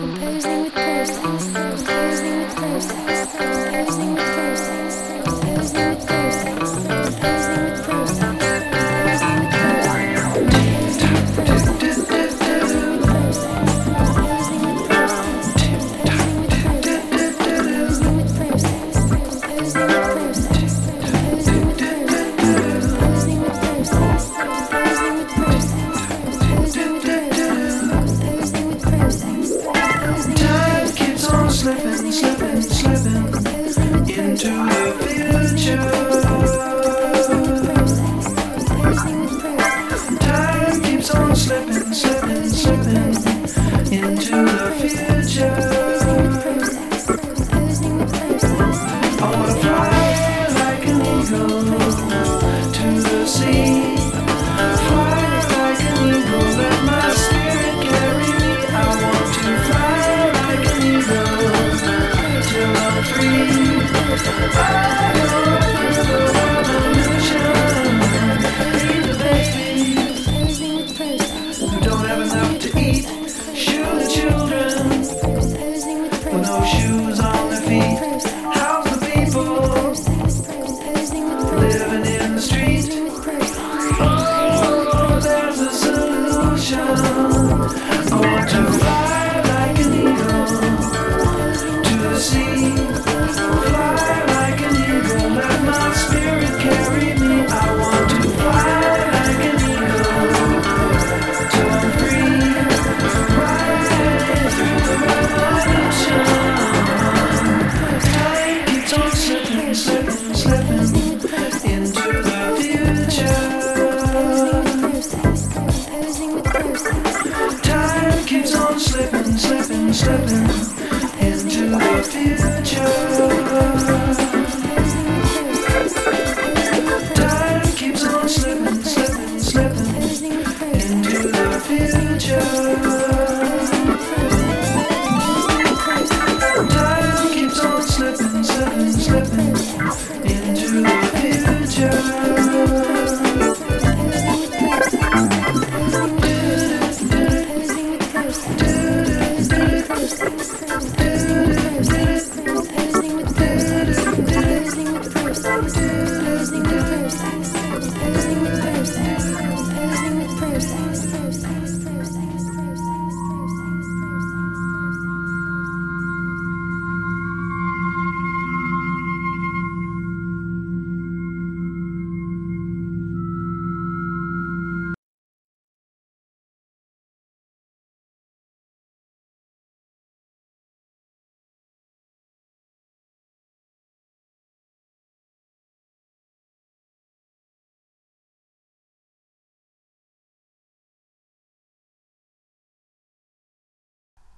Composing with process, composing with process.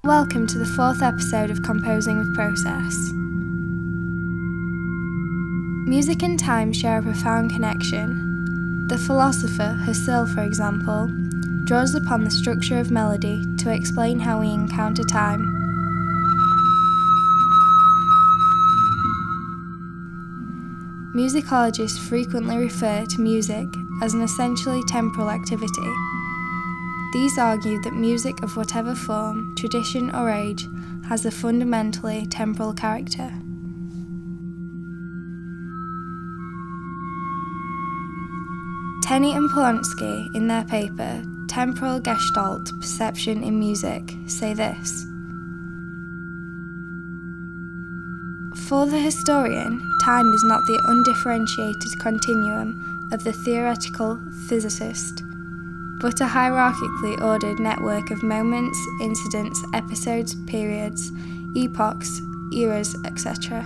Welcome to the fourth episode of Composing with Process. Music and time share a profound connection. The philosopher Husserl, for example, draws upon the structure of melody to explain how we encounter time. Musicologists frequently refer to music as an essentially temporal activity these argue that music of whatever form, tradition, or age has a fundamentally temporal character. Tenney and Polansky, in their paper Temporal Gestalt Perception in Music, say this. For the historian, time is not the undifferentiated continuum of the theoretical physicist but a hierarchically ordered network of moments, incidents, episodes, periods, epochs, eras, etc.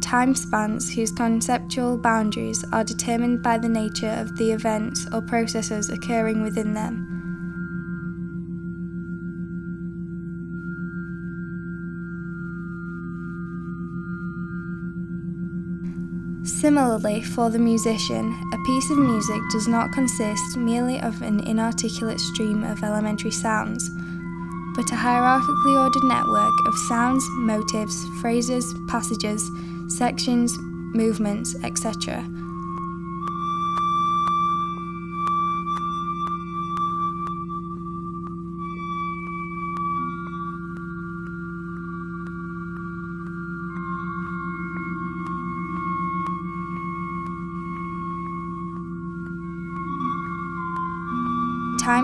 Time spans whose conceptual boundaries are determined by the nature of the events or processes occurring within them Similarly, for the musician, a piece of music does not consist merely of an inarticulate stream of elementary sounds, but a hierarchically ordered network of sounds, motives, phrases, passages, sections, movements, etc.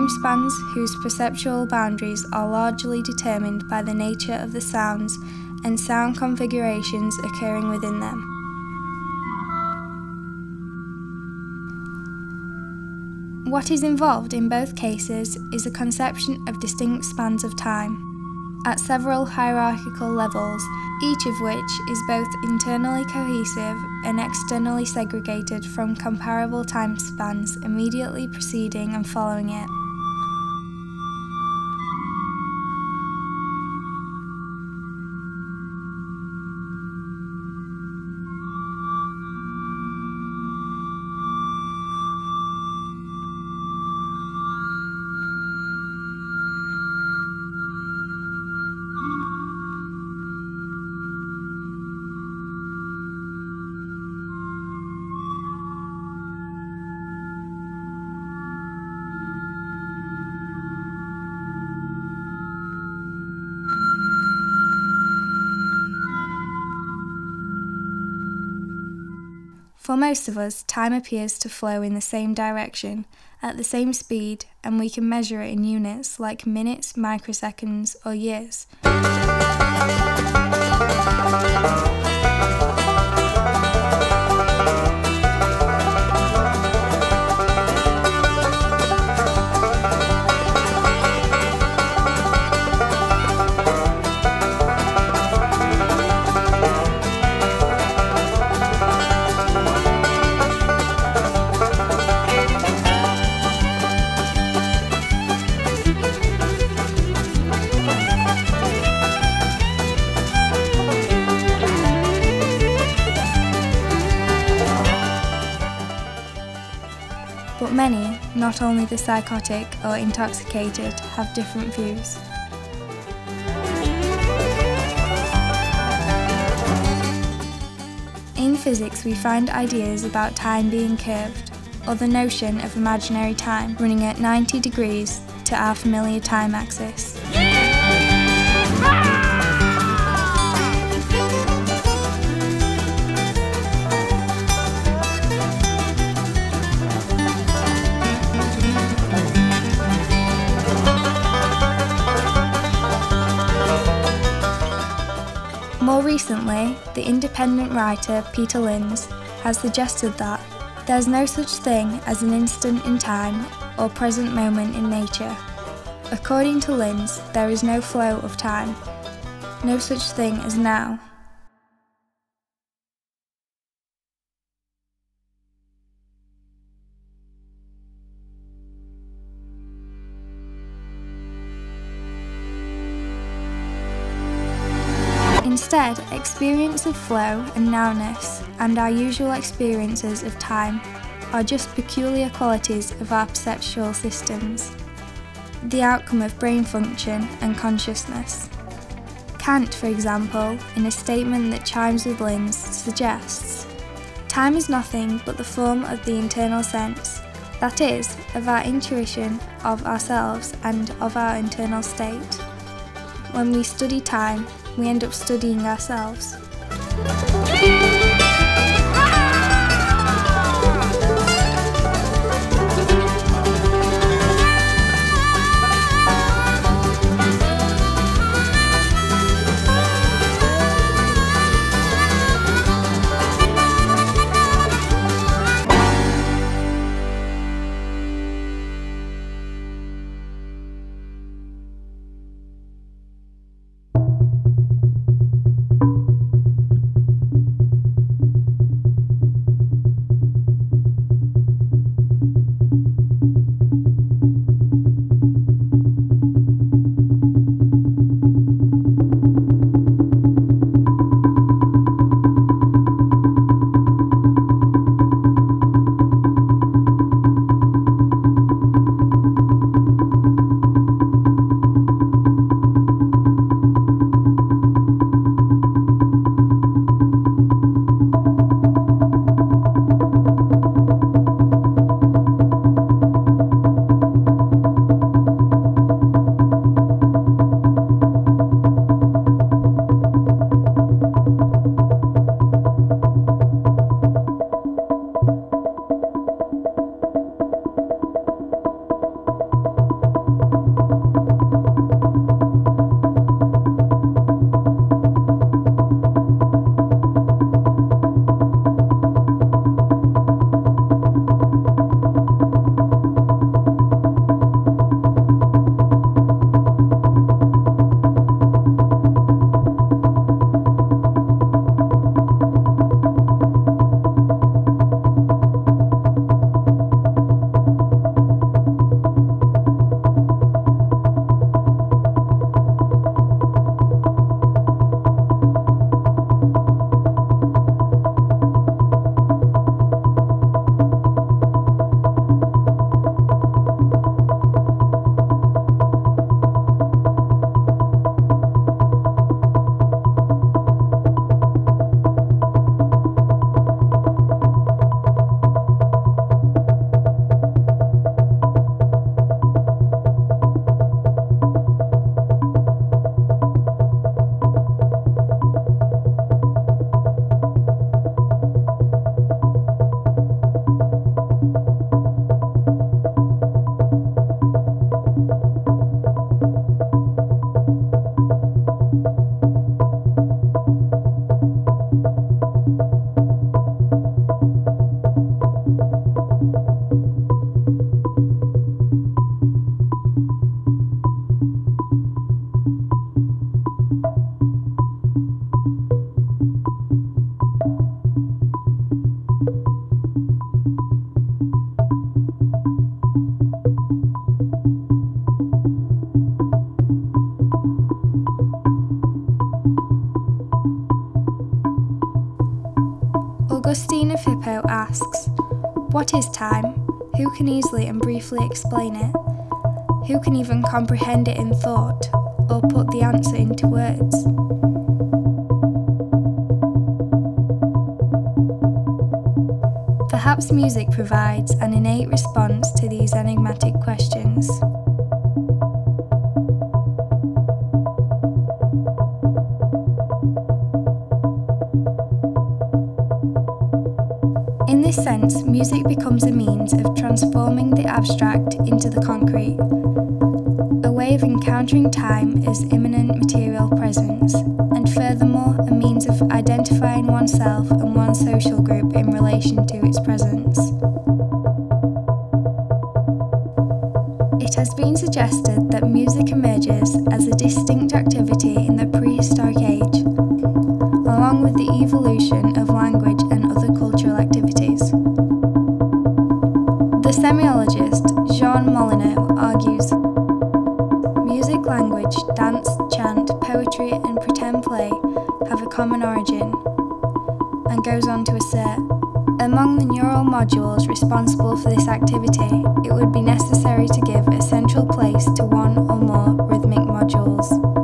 spans whose perceptual boundaries are largely determined by the nature of the sounds and sound configurations occurring within them. What is involved in both cases is a conception of distinct spans of time, at several hierarchical levels, each of which is both internally cohesive and externally segregated from comparable time spans immediately preceding and following it. For most of us, time appears to flow in the same direction, at the same speed, and we can measure it in units like minutes, microseconds, or years. Not only the psychotic or intoxicated, have different views. In physics, we find ideas about time being curved, or the notion of imaginary time running at 90 degrees to our familiar time axis. The independent writer Peter Lynds has suggested that there's no such thing as an instant in time or present moment in nature. According to Lynds, there is no flow of time, no such thing as now. Experience of flow and nowness and our usual experiences of time are just peculiar qualities of our perceptual systems, the outcome of brain function and consciousness. Kant, for example, in a statement that chimes with Lynds, suggests time is nothing but the form of the internal sense, that is, of our intuition of ourselves and of our internal state. When we study time, we end up studying ourselves. Explain it? Who can even comprehend it in thought have a common origin, and goes on to assert among the neural modules responsible for this activity, it would be necessary to give a central place to one or more rhythmic modules.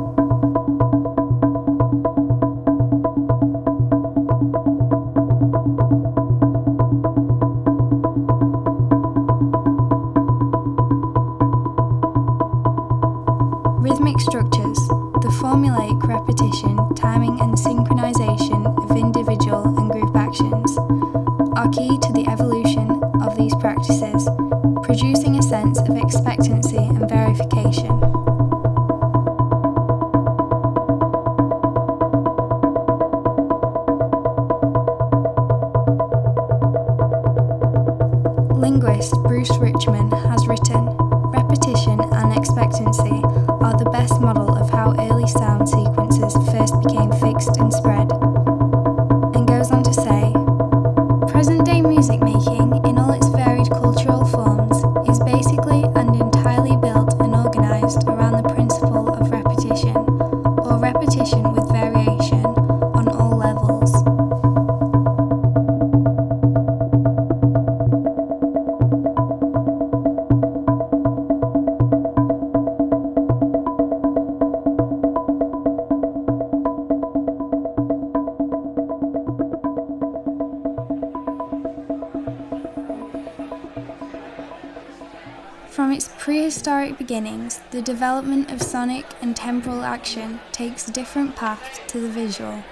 The development of sonic and temporal action takes a different path to the visual.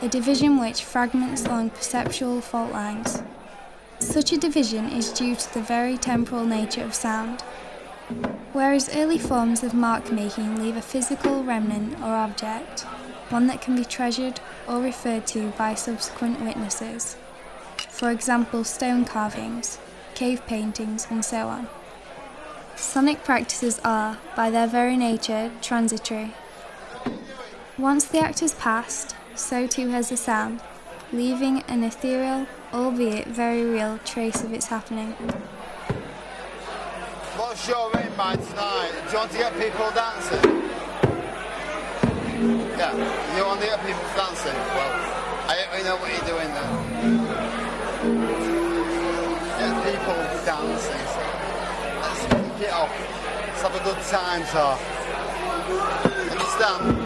A division which fragments along perceptual fault lines. Such a division is due to the very temporal nature of sound. Whereas early forms of mark making leave a physical remnant or object, one that can be treasured or referred to by subsequent witnesses. For example, stone carvings, cave paintings, and so on. Sonic practices are, by their very nature, transitory. Once the act has passed, so too has the sound, leaving an ethereal, albeit very real, trace of its happening. Mind tonight? Do you want to get people dancing? Yeah, you want to get people dancing? Well, I don't really know what you're doing. Get people dancing. It off. Let's have a good time, so. Understand?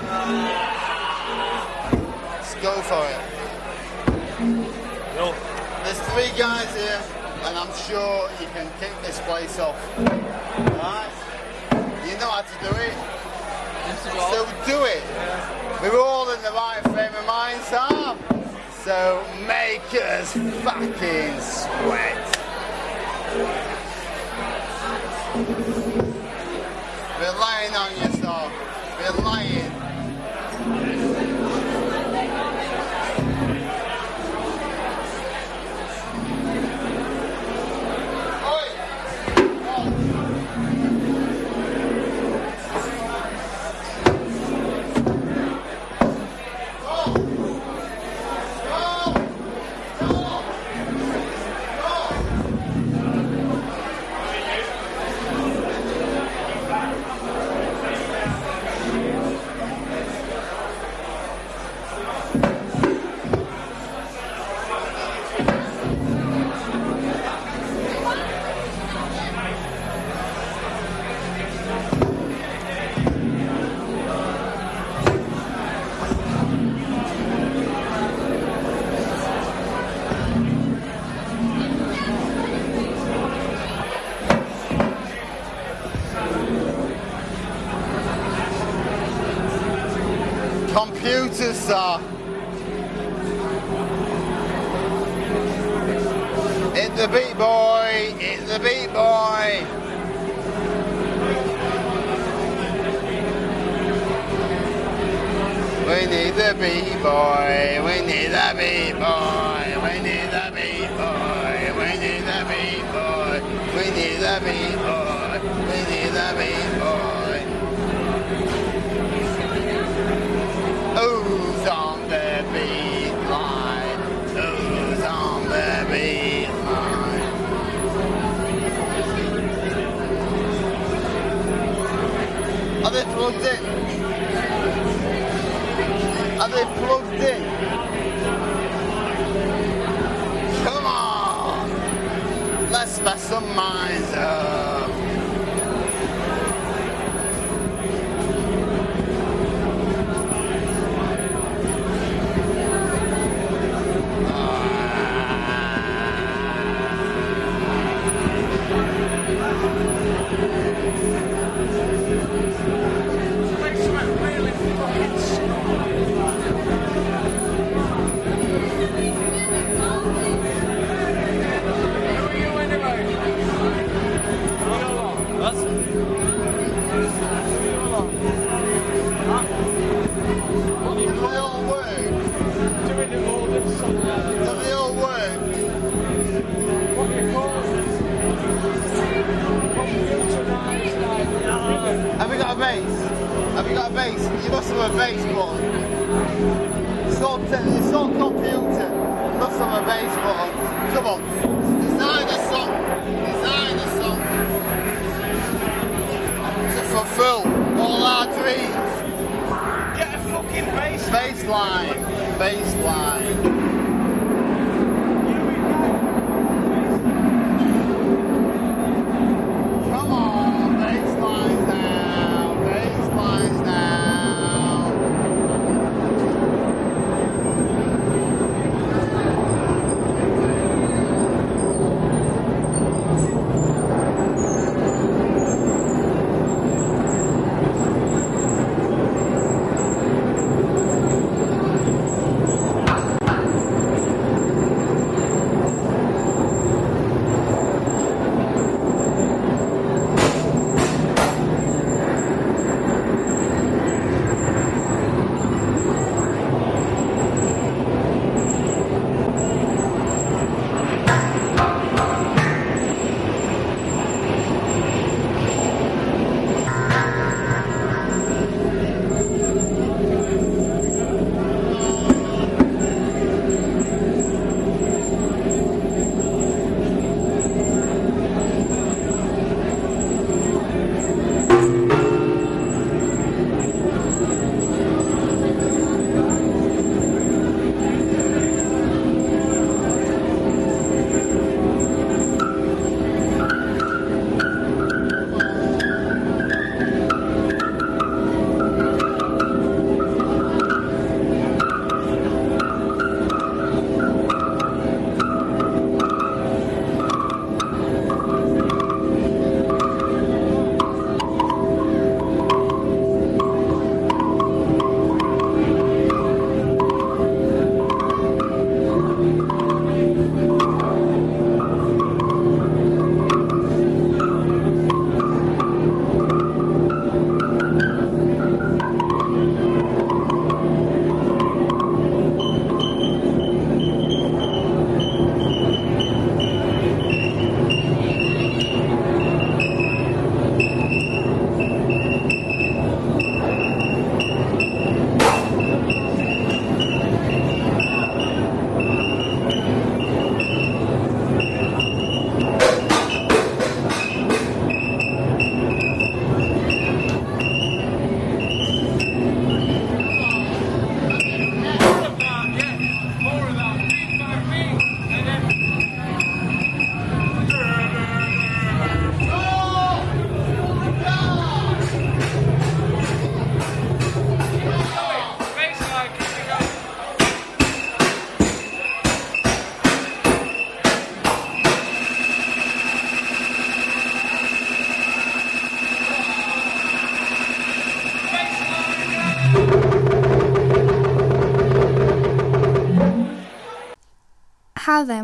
Let's go for it. No. There's three guys here, and I'm sure you can kick this place off. Alright? You know how to do it. So do it. We're all in the right frame of mind, Sam. So make us fucking sweat. Lying on yourself.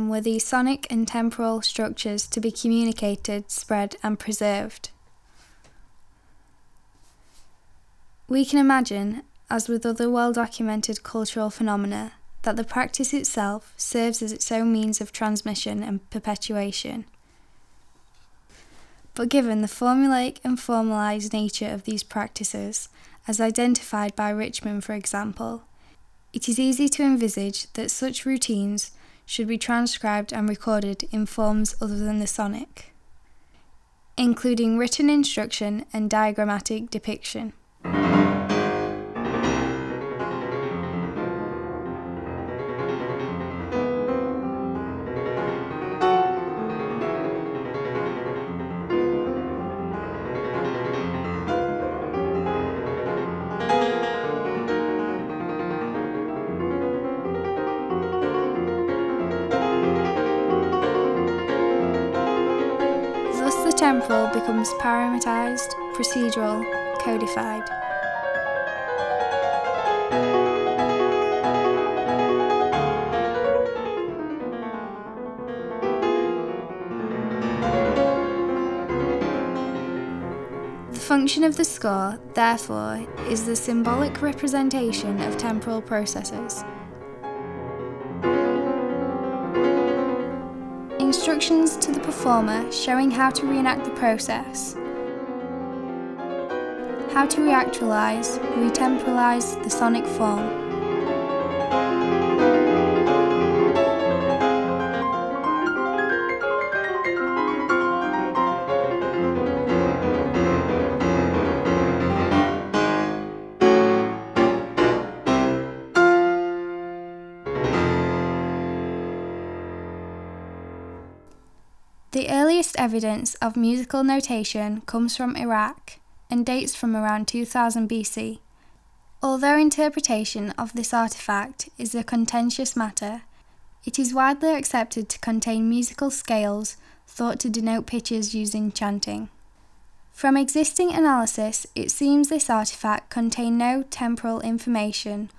Were these sonic and temporal structures to be communicated, spread, and preserved? We can imagine, as with other well documented cultural phenomena, that the practice itself serves as its own means of transmission and perpetuation. But given the formulaic and formalised nature of these practices, as identified by Richman, for example, it is easy to envisage that such routines should be transcribed and recorded in forms other than the sonic, including written instruction and diagrammatic depiction. Becomes parameterized, procedural, codified. The function of the score, therefore, is the symbolic representation of temporal processes. Instructions to the performer showing how to reenact the process. How to reactualize, retemporalize the sonic form. Evidence of musical notation comes from Iraq and dates from around 2000 BC. Although interpretation of this artifact is a contentious matter, it is widely accepted to contain musical scales thought to denote pitches used in chanting. From existing analysis, it seems this artifact contained no temporal information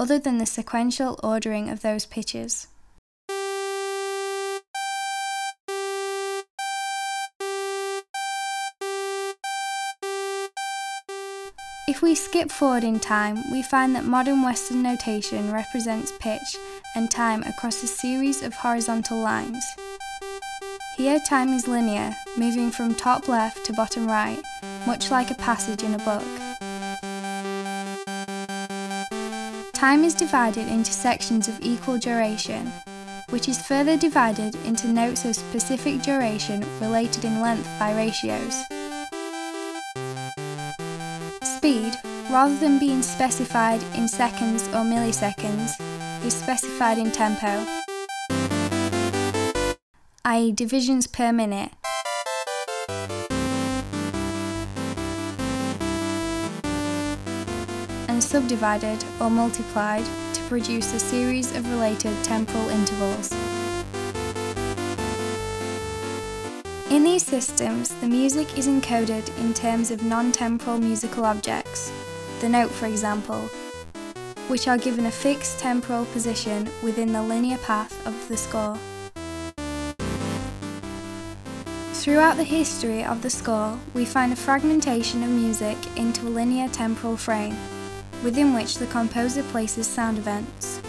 other than the sequential ordering of those pitches. If we skip forward in time, we find that modern Western notation represents pitch and time across a series of horizontal lines. Here, time is linear, moving from top left to bottom right, much like a passage in a book. Time is divided into sections of equal duration, which is further divided into notes of specific duration related in length by ratios. Rather than being specified in seconds or milliseconds, is specified in tempo, i.e., divisions per minute. And subdivided or multiplied to produce a series of related temporal intervals. In these systems, the music is encoded in terms of non-temporal musical objects, the note for example, which are given a fixed temporal position within the linear path of the score. Throughout the history of the score, we find a fragmentation of music into a linear temporal frame, within which the composer places sound events.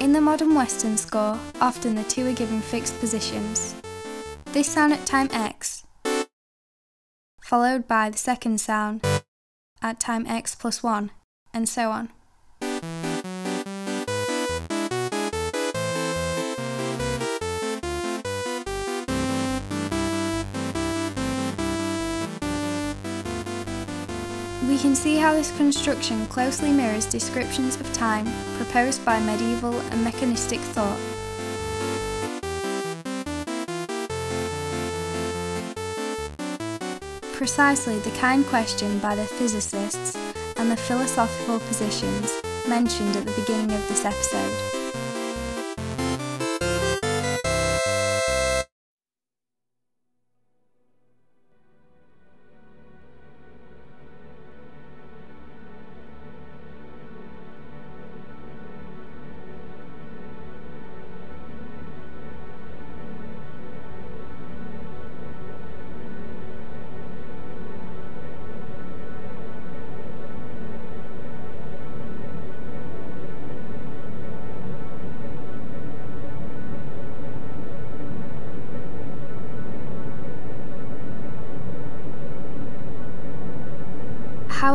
In the modern Western score, often the two are given fixed positions. This sound at time x, followed by the second sound at time x plus 1, and so on. We can see how this construction closely mirrors descriptions of time proposed by medieval and mechanistic thought. Precisely the kind questioned by the physicists and the philosophical positions mentioned at the beginning of this episode.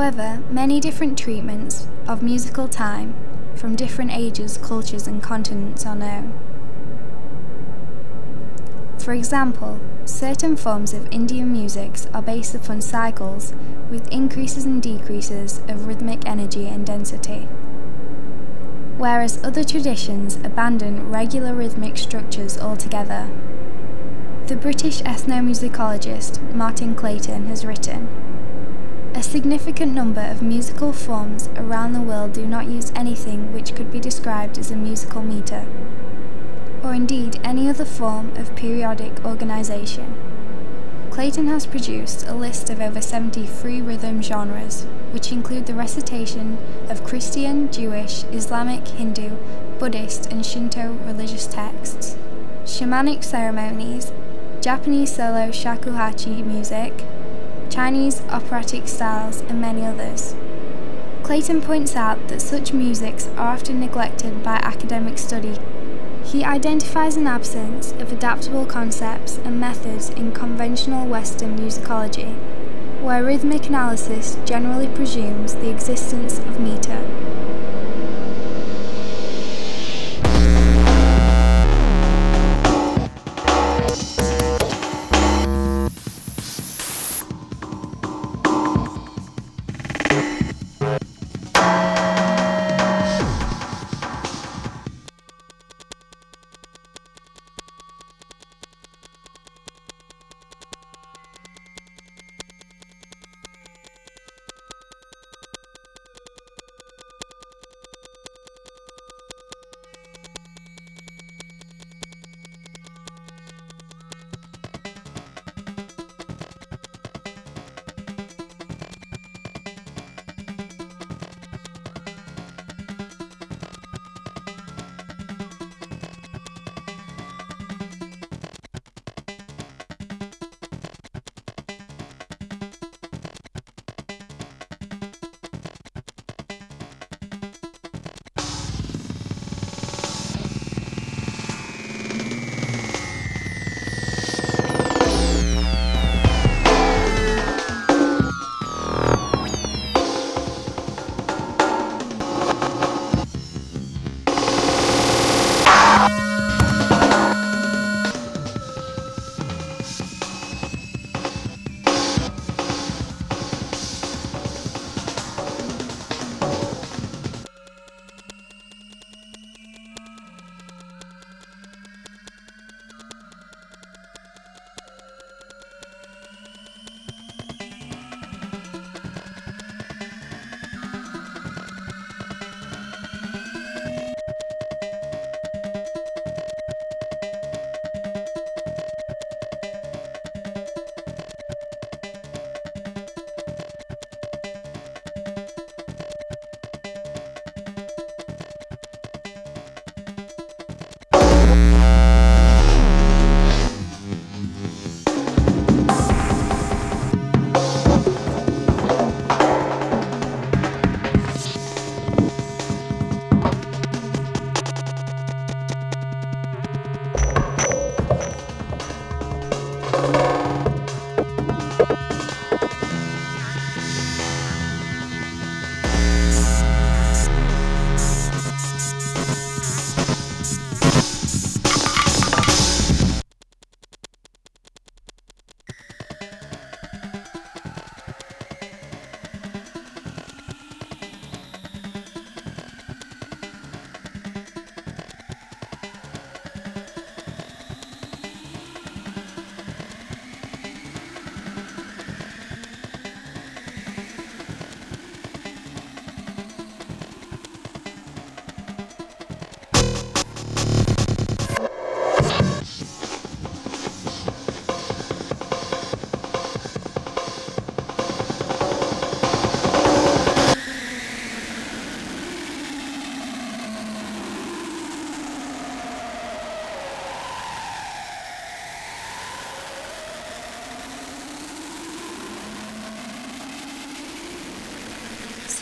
However, many different treatments of musical time from different ages, cultures, and continents are known. For example, certain forms of Indian music are based upon cycles with increases and decreases of rhythmic energy and density, whereas other traditions abandon regular rhythmic structures altogether. The British ethnomusicologist Martin Clayton has written A significant number of musical forms around the world do not use anything which could be described as a musical meter or indeed any other form of periodic organisation. Clayton has produced a list of over 70 free rhythm genres, which include the recitation of Christian, Jewish, Islamic, Hindu, Buddhist, and Shinto religious texts, shamanic ceremonies, Japanese solo shakuhachi music, Chinese operatic styles, and many others. Clayton points out that such musics are often neglected by academic study he identifies an absence of adaptable concepts and methods in conventional Western musicology, where rhythmic analysis generally presumes the existence of meter.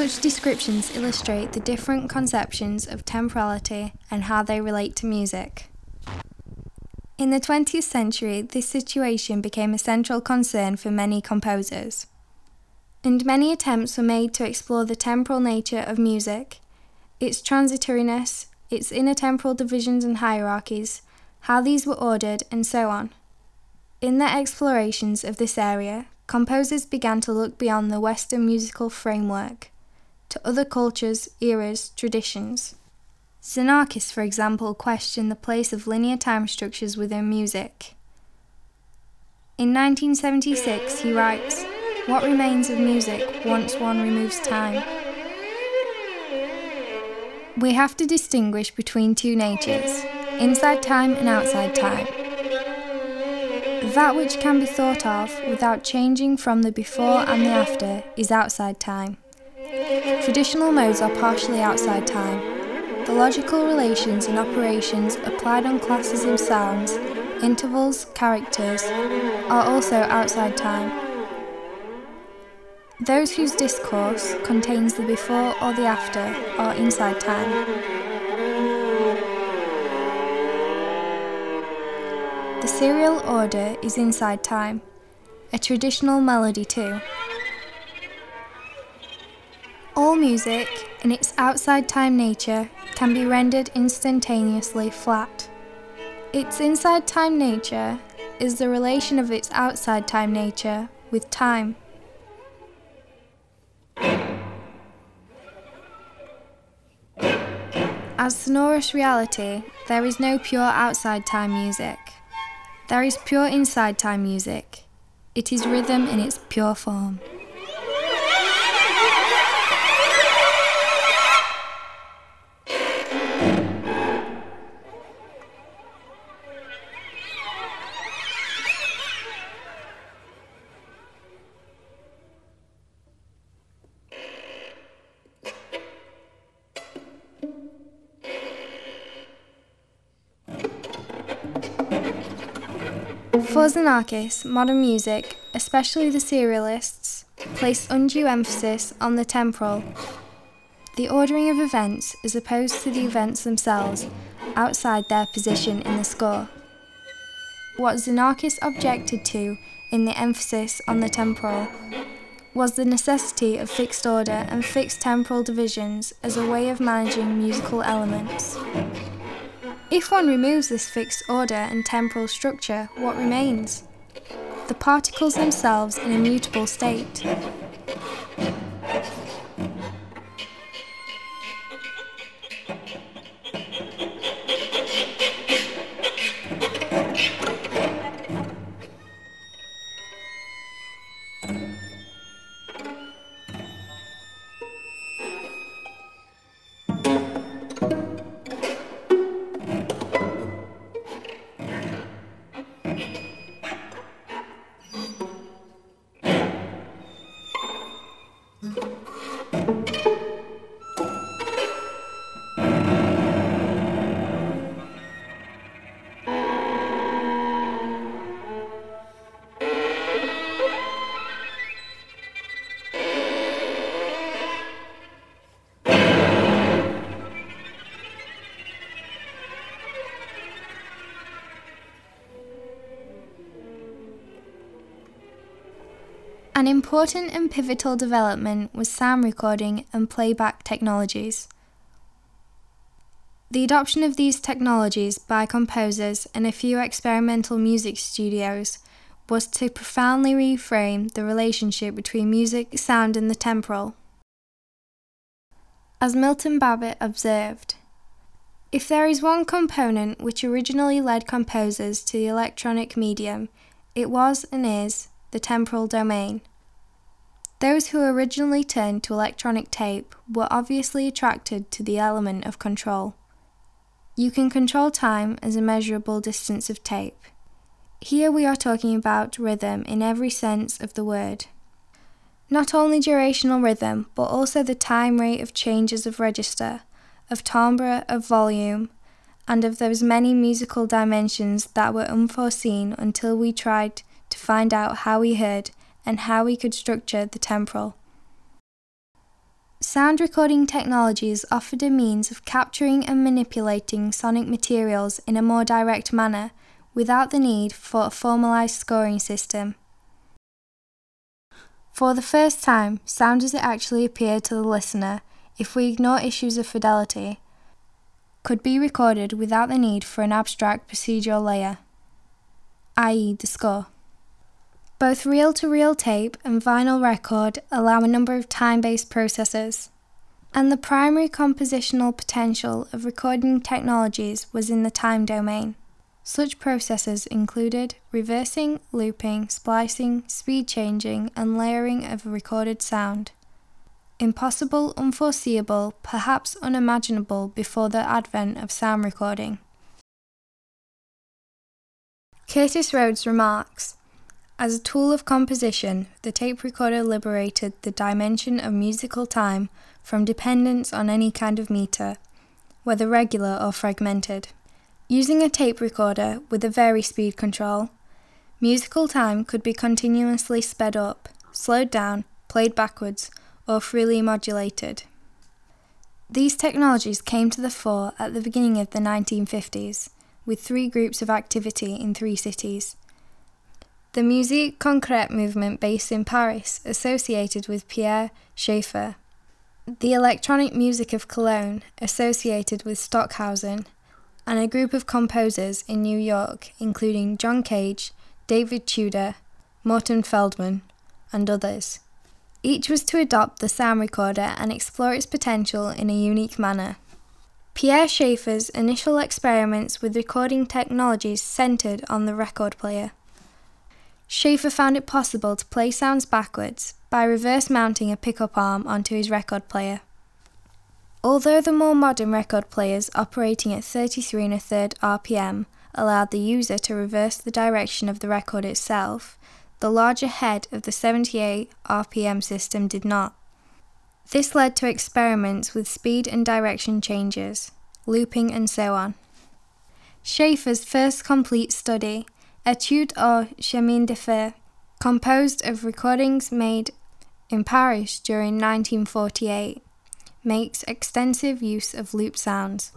Such descriptions illustrate the different conceptions of temporality and how they relate to music. In the 20th century, this situation became a central concern for many composers. and many attempts were made to explore the temporal nature of music, its transitoriness, its inner temporal divisions and hierarchies, how these were ordered, and so on. In their explorations of this area, composers began to look beyond the Western musical framework to other cultures, eras, traditions. Xenakis, for example, questioned the place of linear time structures within music. In 1976, he writes, What remains of music once one removes time? We have to distinguish between two natures, inside time and outside time. That which can be thought of without changing from the before and the after is outside time. Traditional modes are partially outside time, the logical relations and operations applied on classes of sounds, intervals, characters, are also outside time. Those whose discourse contains the before or the after are inside time. The serial order is inside time, a traditional melody too. All music, in its outside time nature, can be rendered instantaneously flat. Its inside time nature is the relation of its outside time nature with time. As sonorous reality, there is no pure outside time music. There is pure inside time music. It is rhythm in its pure form. For Xenakis, modern music, especially the serialists, placed undue emphasis on the temporal, the ordering of events as opposed to the events themselves outside their position in the score. What Xenakis objected to in the emphasis on the temporal was the necessity of fixed order and fixed temporal divisions as a way of managing musical elements. If one removes this fixed order and temporal structure, what remains? The particles themselves in a mutable state. An important and pivotal development was sound recording and playback technologies. The adoption of these technologies by composers and a few experimental music studios was to profoundly reframe the relationship between music, sound, and the temporal. As Milton Babbitt observed, if there is one component which originally led composers to the electronic medium, it was and is the temporal domain. Those who originally turned to electronic tape were obviously attracted to the element of control. You can control time as a measurable distance of tape. Here we are talking about rhythm in every sense of the word. Not only durational rhythm, but also the time rate of changes of register, of timbre, of volume, and of those many musical dimensions that were unforeseen until we tried to find out how we heard and how we could structure the temporal. Sound recording technologies offered a means of capturing and manipulating sonic materials in a more direct manner without the need for a formalized scoring system. For the first time, sound as it actually appeared to the listener, if we ignore issues of fidelity, could be recorded without the need for an abstract procedural layer, i.e., the score. Both reel to reel tape and vinyl record allow a number of time based processes, and the primary compositional potential of recording technologies was in the time domain. Such processes included reversing, looping, splicing, speed changing, and layering of a recorded sound. Impossible, unforeseeable, perhaps unimaginable before the advent of sound recording. Curtis Roads remarks As a tool of composition, the tape recorder liberated the dimension of musical time from dependence on any kind of meter, whether regular or fragmented. Using a tape recorder with a vari-speed control, musical time could be continuously sped up, slowed down, played backwards, or freely modulated. These technologies came to the fore at the beginning of the 1950s, with three groups of activity in three cities. The Musique Concrète movement based in Paris, associated with Pierre Schaeffer. The electronic music of Cologne, associated with Stockhausen and a group of composers in New York, including John Cage, David Tudor, Morton Feldman, and others. Each was to adopt the sound recorder and explore its potential in a unique manner. Pierre Schaeffer's initial experiments with recording technologies centered on the record player. Schaeffer found it possible to play sounds backwards by reverse mounting a pickup arm onto his record player. Although the more modern record players operating at 33 and a third RPM allowed the user to reverse the direction of the record itself, the larger head of the 78 RPM system did not. This led to experiments with speed and direction changes, looping, and so on. Schaeffer's first complete study, Etude aux chemins de fer, composed of recordings made in Paris during 1948, makes extensive use of loop sounds.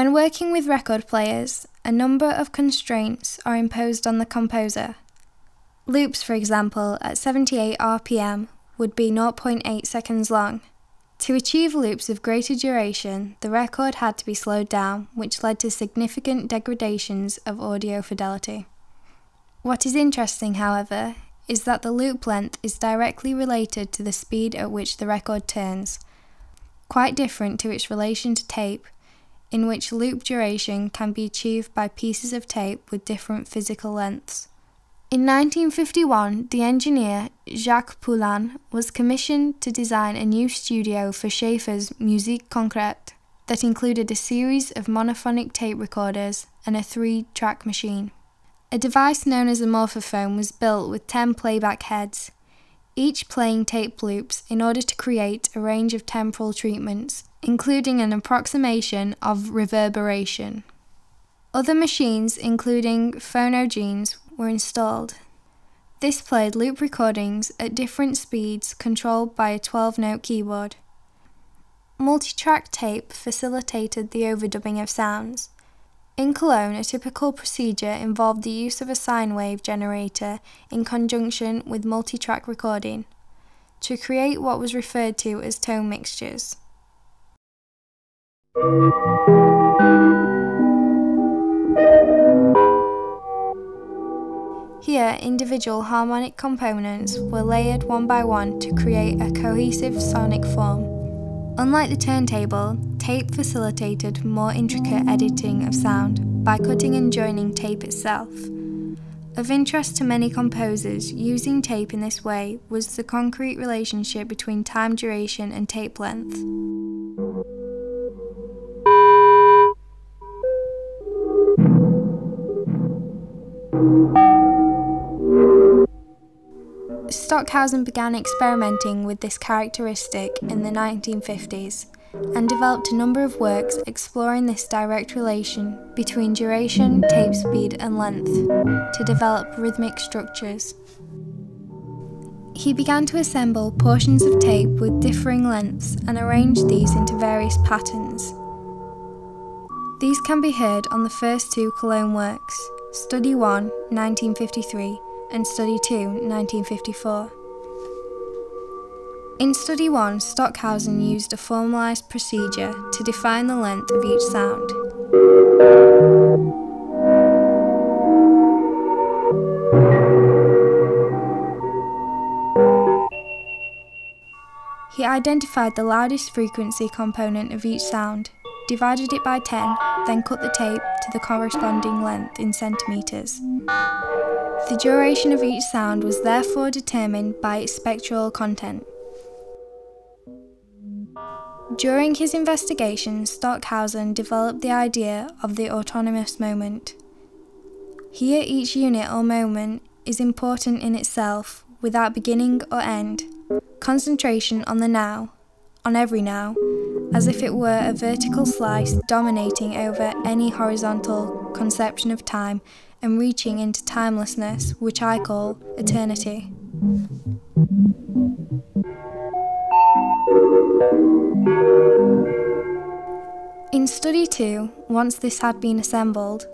When working with record players, a number of constraints are imposed on the composer. Loops, for example, at 78 RPM would be 0.8 seconds long. To achieve loops of greater duration, the record had to be slowed down, which led to significant degradations of audio fidelity. What is interesting, however, is that the loop length is directly related to the speed at which the record turns, quite different to its relation to tape, in which loop duration can be achieved by pieces of tape with different physical lengths. In 1951, the engineer Jacques Poullin was commissioned to design a new studio for Schaeffer's Musique Concrète that included a series of monophonic tape recorders and a three track machine. A device known as a morphophone was built with 10 playback heads, each playing tape loops in order to create a range of temporal treatments, including an approximation of reverberation. Other machines, including phonogenes, were installed. This played loop recordings at different speeds controlled by a 12 note keyboard. Multitrack tape facilitated the overdubbing of sounds. In Cologne, a typical procedure involved the use of a sine wave generator in conjunction with multitrack recording to create what was referred to as tone mixtures. Here, individual harmonic components were layered one by one to create a cohesive sonic form. Unlike the turntable, tape facilitated more intricate editing of sound by cutting and joining tape itself. Of interest to many composers, using tape in this way was the concrete relationship between time duration and tape length. Stockhausen began experimenting with this characteristic in the 1950s and developed a number of works exploring this direct relation between duration, tape speed, and length to develop rhythmic structures. He began to assemble portions of tape with differing lengths and arrange these into various patterns. These can be heard on the first two Cologne works, Study 1, 1953, and Study 2, 1954. In Study 1, Stockhausen used a formalised procedure to define the length of each sound. He identified the loudest frequency component of each sound, divided it by 10, then cut the tape to the corresponding length in centimetres. The duration of each sound was therefore determined by its spectral content. During his investigation, Stockhausen developed the idea of the autonomous moment. Here, each unit or moment is important in itself, without beginning or end. Concentration on the now, on every now, as if it were a vertical slice dominating over any horizontal conception of time and reaching into timelessness, which I call eternity. In Study 2, once this had been assembled,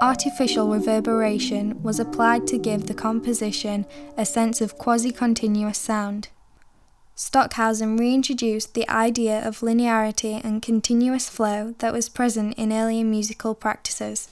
artificial reverberation was applied to give the composition a sense of quasi continuous sound. Stockhausen reintroduced the idea of linearity and continuous flow that was present in earlier musical practices.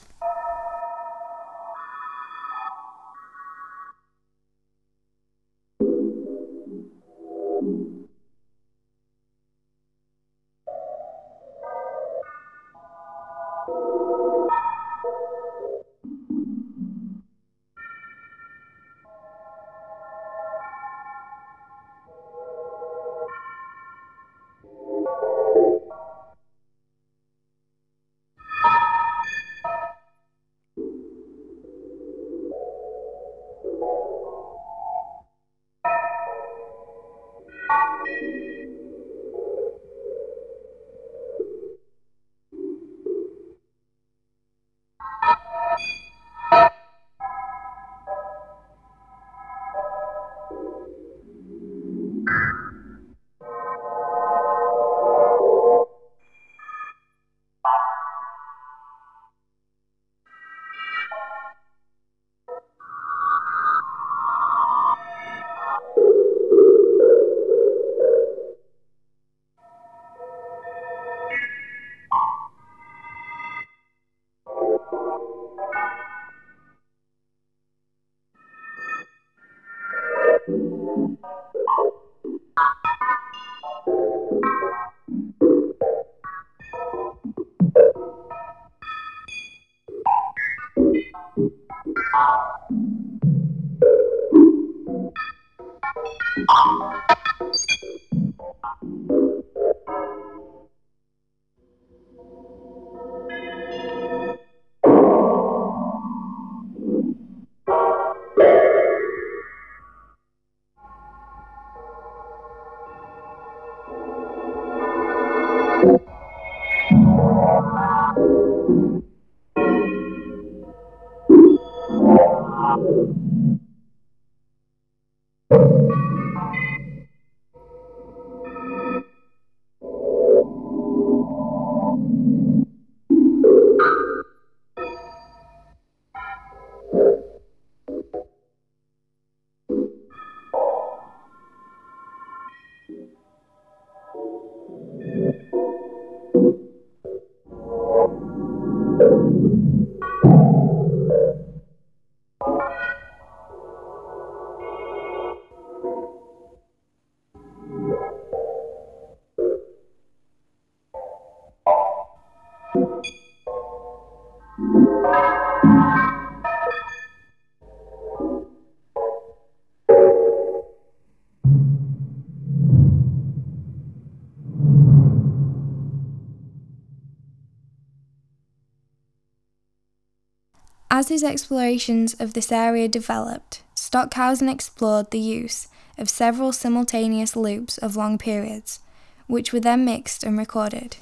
His explorations of this area developed, Stockhausen explored the use of several simultaneous loops of long periods, which were then mixed and recorded.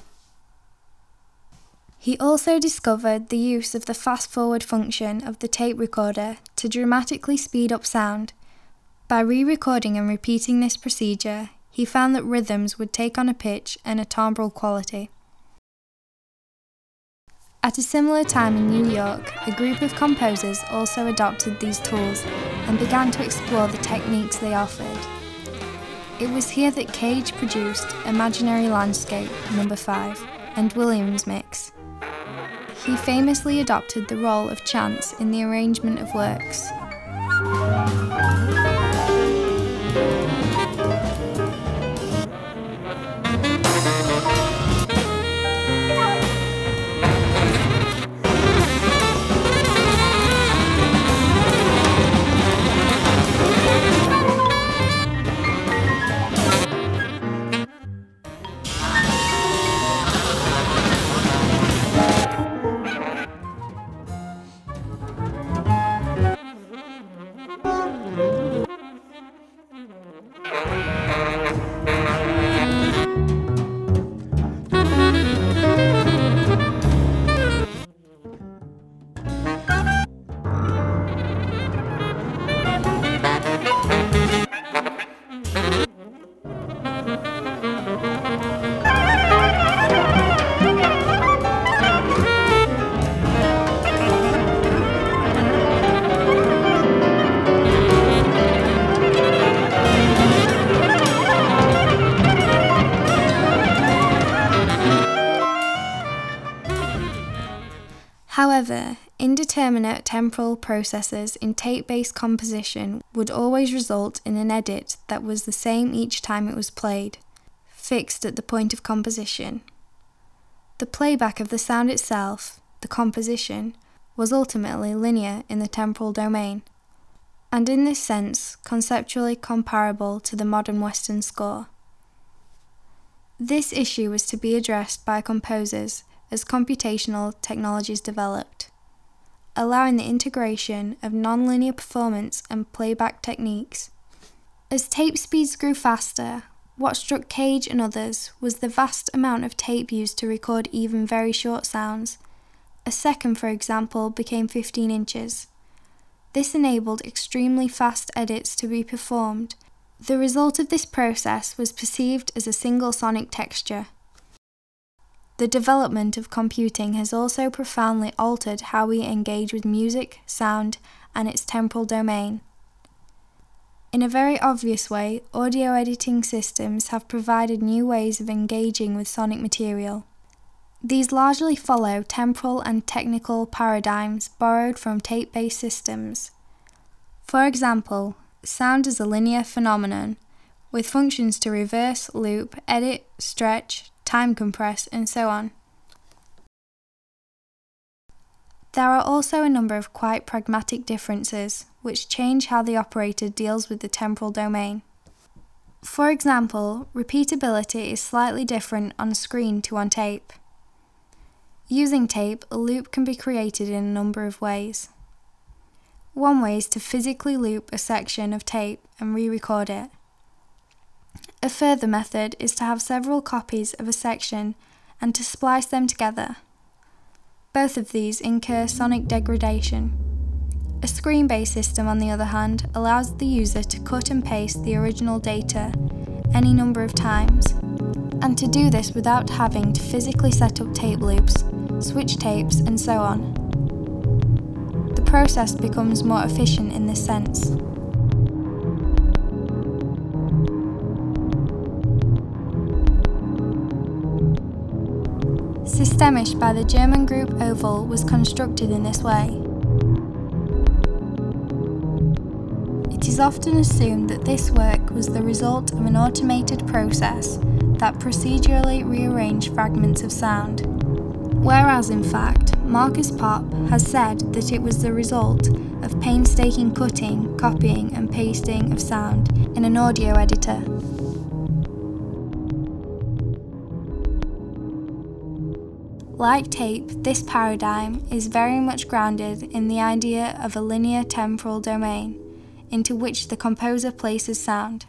He also discovered the use of the fast forward function of the tape recorder to dramatically speed up sound. By re recording and repeating this procedure, he found that rhythms would take on a pitch and a timbral quality. At a similar time in New York, a group of composers also adopted these tools and began to explore the techniques they offered. It was here that Cage produced Imaginary Landscape number 5 and Williams Mix. He famously adopted the role of chance in the arrangement of works. Indeterminate temporal processes in tape based composition would always result in an edit that was the same each time it was played, fixed at the point of composition. The playback of the sound itself, the composition, was ultimately linear in the temporal domain, and in this sense conceptually comparable to the modern Western score. This issue was to be addressed by composers as computational technologies developed, allowing the integration of nonlinear performance and playback techniques. As tape speeds grew faster, what struck Cage and others was the vast amount of tape used to record even very short sounds. A second, for example, became 15 inches. This enabled extremely fast edits to be performed. The result of this process was perceived as a single sonic texture. The development of computing has also profoundly altered how we engage with music, sound, and its temporal domain. In a very obvious way, audio editing systems have provided new ways of engaging with sonic material. These largely follow temporal and technical paradigms borrowed from tape based systems. For example, sound is a linear phenomenon with functions to reverse, loop, edit, stretch, time compress, and so on. There are also a number of quite pragmatic differences, which change how the operator deals with the temporal domain. For example, repeatability is slightly different on screen to on tape. Using tape, a loop can be created in a number of ways. One way is to physically loop a section of tape and re record it. A further method is to have several copies of a section and to splice them together. Both of these incur sonic degradation. A screen based system, on the other hand, allows the user to cut and paste the original data any number of times, and to do this without having to physically set up tape loops, switch tapes, and so on. The process becomes more efficient in this sense. Systemisch by the German group Oval was constructed in this way. It is often assumed that this work was the result of an automated process that procedurally rearranged fragments of sound, whereas in fact, Markus Popp has said that it was the result of painstaking cutting, copying, and pasting of sound in an audio editor. Like tape, this paradigm is very much grounded in the idea of a linear temporal domain into which the composer places sound.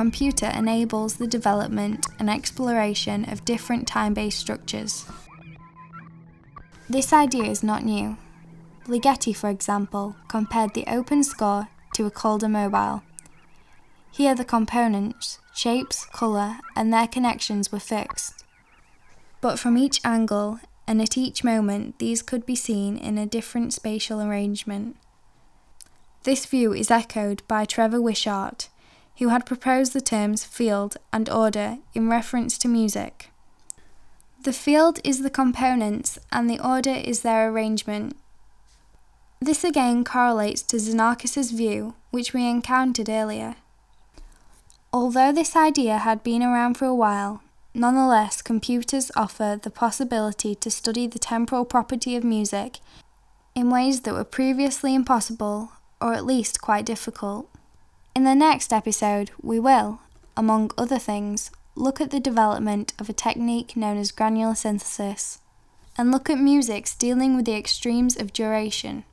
Computer enables the development and exploration of different time based structures. This idea is not new. Ligeti, for example, compared the open score to a Calder mobile. Here, the components, shapes, colour, and their connections were fixed. But from each angle and at each moment, these could be seen in a different spatial arrangement. This view is echoed by Trevor Wishart, who had proposed the terms field and order in reference to music. The field is the components and the order is their arrangement. This again correlates to Xenakis' view, which we encountered earlier. Although this idea had been around for a while, nonetheless, computers offer the possibility to study the temporal property of music in ways that were previously impossible or at least quite difficult. In the next episode, we will, among other things, look at the development of a technique known as granular synthesis and look at musics dealing with the extremes of duration.